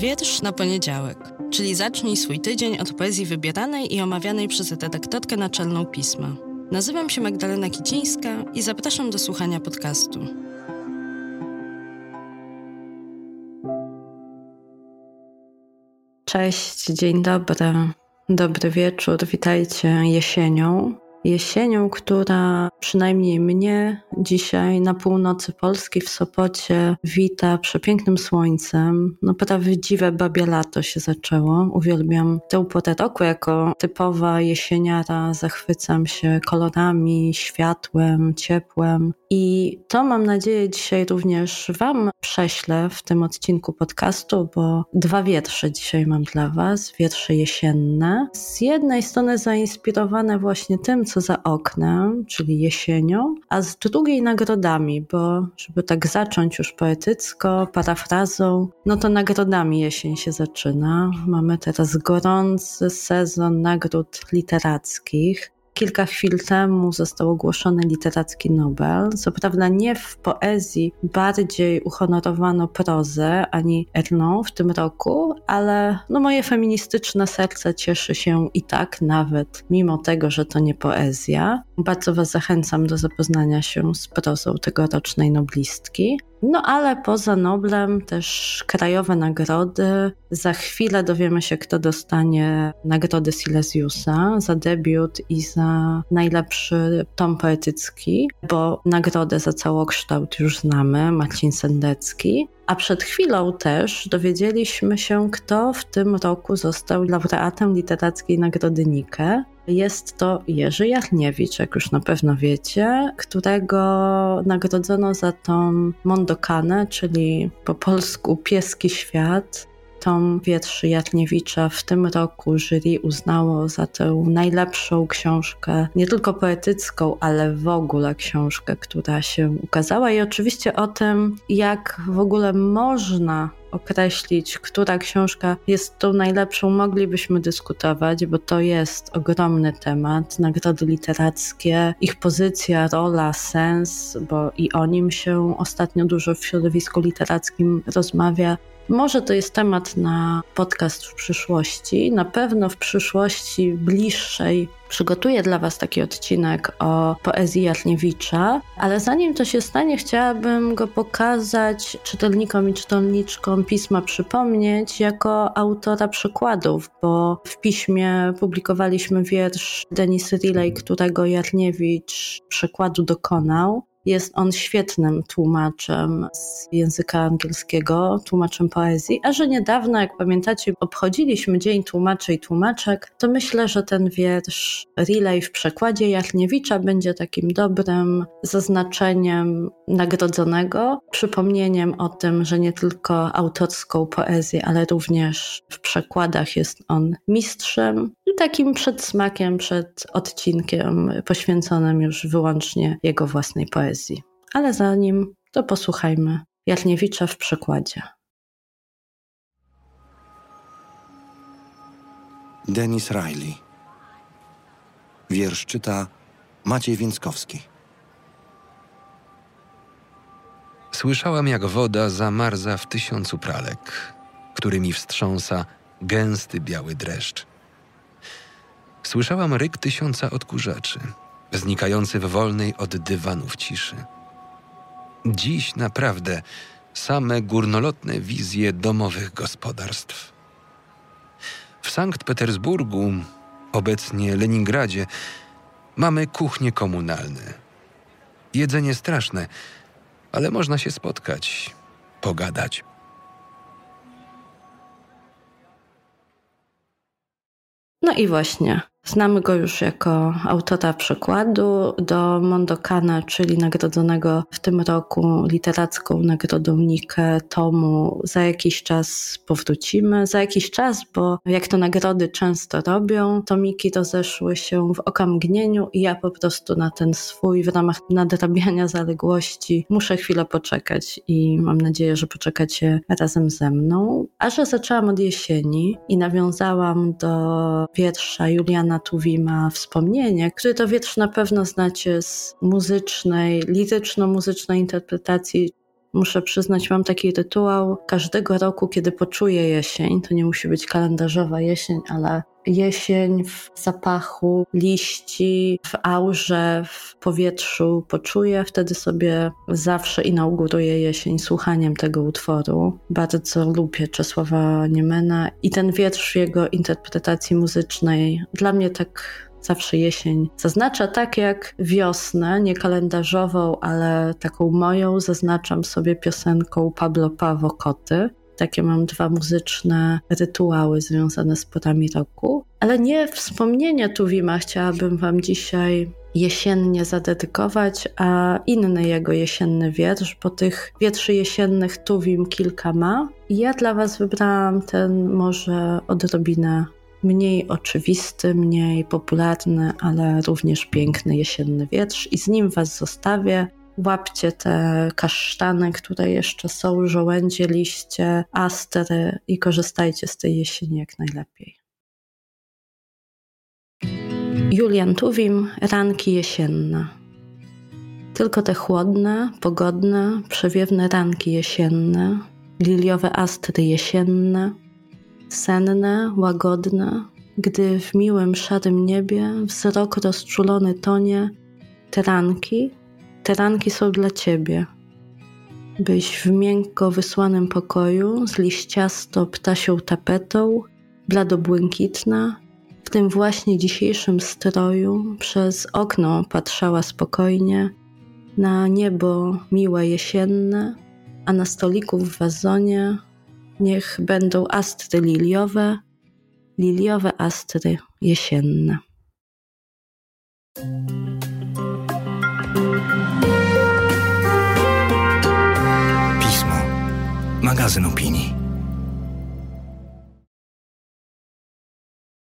Wiersz na poniedziałek, czyli zacznij swój tydzień od poezji wybieranej i omawianej przez redaktorkę naczelną pisma. Nazywam się Magdalena Kicińska i zapraszam do słuchania podcastu. Cześć, dzień dobry, dobry wieczór, witajcie jesienią jesienią, która przynajmniej mnie dzisiaj na północy Polski w Sopocie wita przepięknym słońcem. No prawdziwe babie lato się zaczęło. Uwielbiam tę porę roku jako typowa jesieniara. Zachwycam się kolorami, światłem, ciepłem. I to mam nadzieję dzisiaj również Wam prześlę w tym odcinku podcastu, bo dwa wiersze dzisiaj mam dla Was, wiersze jesienne. Z jednej strony zainspirowane właśnie tym, co za oknem, czyli jesienią, a z drugiej nagrodami, bo żeby tak zacząć już poetycko, parafrazą, no to nagrodami jesień się zaczyna. Mamy teraz gorący sezon nagród literackich. Kilka chwil temu został ogłoszony literacki Nobel. Co prawda nie w poezji bardziej uhonorowano prozę ani Erną w tym roku, ale no moje feministyczne serce cieszy się i tak nawet, mimo tego, że to nie poezja. Bardzo Was zachęcam do zapoznania się z prozą tegorocznej noblistki. No ale poza Noblem też krajowe nagrody. Za chwilę dowiemy się, kto dostanie nagrody Silesiusa za debiut i za najlepszy tom poetycki, bo nagrodę za całokształt już znamy, Marcin Sendecki. A przed chwilą też dowiedzieliśmy się, kto w tym roku został laureatem literackiej nagrody Nike. Jest to Jerzy Jachniewicz, jak już na pewno wiecie, którego nagrodzono za tą Mondokanę, czyli po polsku Pieski Świat, tom wierszy Jatniewicza w tym roku jury uznało za tę najlepszą książkę, nie tylko poetycką, ale w ogóle książkę, która się ukazała. I oczywiście o tym, jak w ogóle można określić, która książka jest tą najlepszą, moglibyśmy dyskutować, bo to jest ogromny temat. Nagrody literackie, ich pozycja, rola, sens, bo i o nim się ostatnio dużo w środowisku literackim rozmawia. Może to jest temat na podcast w przyszłości. Na pewno w przyszłości bliższej przygotuję dla Was taki odcinek o poezji Jatniewicza, ale zanim to się stanie, chciałabym go pokazać czytelnikom i czytelniczkom pisma, przypomnieć jako autora przykładów, bo w piśmie publikowaliśmy wiersz Denis Riley, którego Jatniewicz przykładu dokonał. Jest on świetnym tłumaczem z języka angielskiego, tłumaczem poezji, a że niedawno, jak pamiętacie, obchodziliśmy Dzień Tłumaczy i Tłumaczek, to myślę, że ten wiersz Relay w przekładzie Jachniewicza będzie takim dobrym zaznaczeniem nagrodzonego, przypomnieniem o tym, że nie tylko autorską poezję, ale również w przekładach jest on mistrzem takim przedsmakiem przed odcinkiem poświęconym już wyłącznie jego własnej poezji. Ale zanim to posłuchajmy Jarniewicza w przekładzie. Denis Riley. Wiersz czyta Maciej Więckowski. Słyszałam, jak woda zamarza w tysiącu pralek, którymi wstrząsa gęsty biały dreszcz. Słyszałam ryk tysiąca odkurzaczy – znikający w wolnej od dywanów ciszy. Dziś naprawdę same górnolotne wizje domowych gospodarstw. W Sankt Petersburgu, obecnie Leningradzie, mamy kuchnie komunalne. Jedzenie straszne, ale można się spotkać, pogadać. No i właśnie, Znamy go już jako autora przykładu do Mondokana, czyli nagrodzonego w tym roku literacką nagrodą Nike tomu. Za jakiś czas powrócimy. Za jakiś czas, bo jak to nagrody często robią, tomiki rozeszły się w okamgnieniu i ja po prostu na ten swój w ramach nadrabiania zaległości muszę chwilę poczekać i mam nadzieję, że poczekacie razem ze mną. A że zaczęłam od jesieni i nawiązałam do wiersza Juliana Tuwima Wspomnienie, który to wiersz na pewno znacie z muzycznej, liryczno-muzycznej interpretacji Muszę przyznać, mam taki rytuał każdego roku, kiedy poczuję jesień. To nie musi być kalendarzowa jesień, ale jesień w zapachu liści, w aurze, w powietrzu poczuję. Wtedy sobie zawsze inauguruję jesień słuchaniem tego utworu. Bardzo lubię Czesława Niemena i ten wiersz jego interpretacji muzycznej dla mnie tak zawsze jesień zaznacza tak jak wiosnę, nie kalendarzową, ale taką moją, zaznaczam sobie piosenką Pablo Pawo Koty. Takie mam dwa muzyczne rytuały związane z porami roku. Ale nie wspomnienie Tuwima chciałabym Wam dzisiaj jesiennie zadedykować, a inny jego jesienny wiersz, bo tych wierszy jesiennych Tuwim kilka ma. I ja dla Was wybrałam ten może odrobinę mniej oczywisty, mniej popularny, ale również piękny jesienny wietrz i z nim Was zostawię. Łapcie te kasztany, które jeszcze są, żołędzie, liście, astery i korzystajcie z tej jesieni jak najlepiej. Julian Tuwim, ranki jesienne. Tylko te chłodne, pogodne, przewiewne ranki jesienne, liliowe astry jesienne, senne, łagodne, gdy w miłym, szarym niebie wzrok rozczulony tonie, te ranki, te ranki są dla ciebie. Byś w miękko wysłanym pokoju z liściasto ptasią tapetą, bladobłękitna, w tym właśnie dzisiejszym stroju przez okno patrzała spokojnie na niebo miłe jesienne, a na stoliku w wazonie Niech będą astry liliowe, liliowe astry jesienne. Magazyn opinii.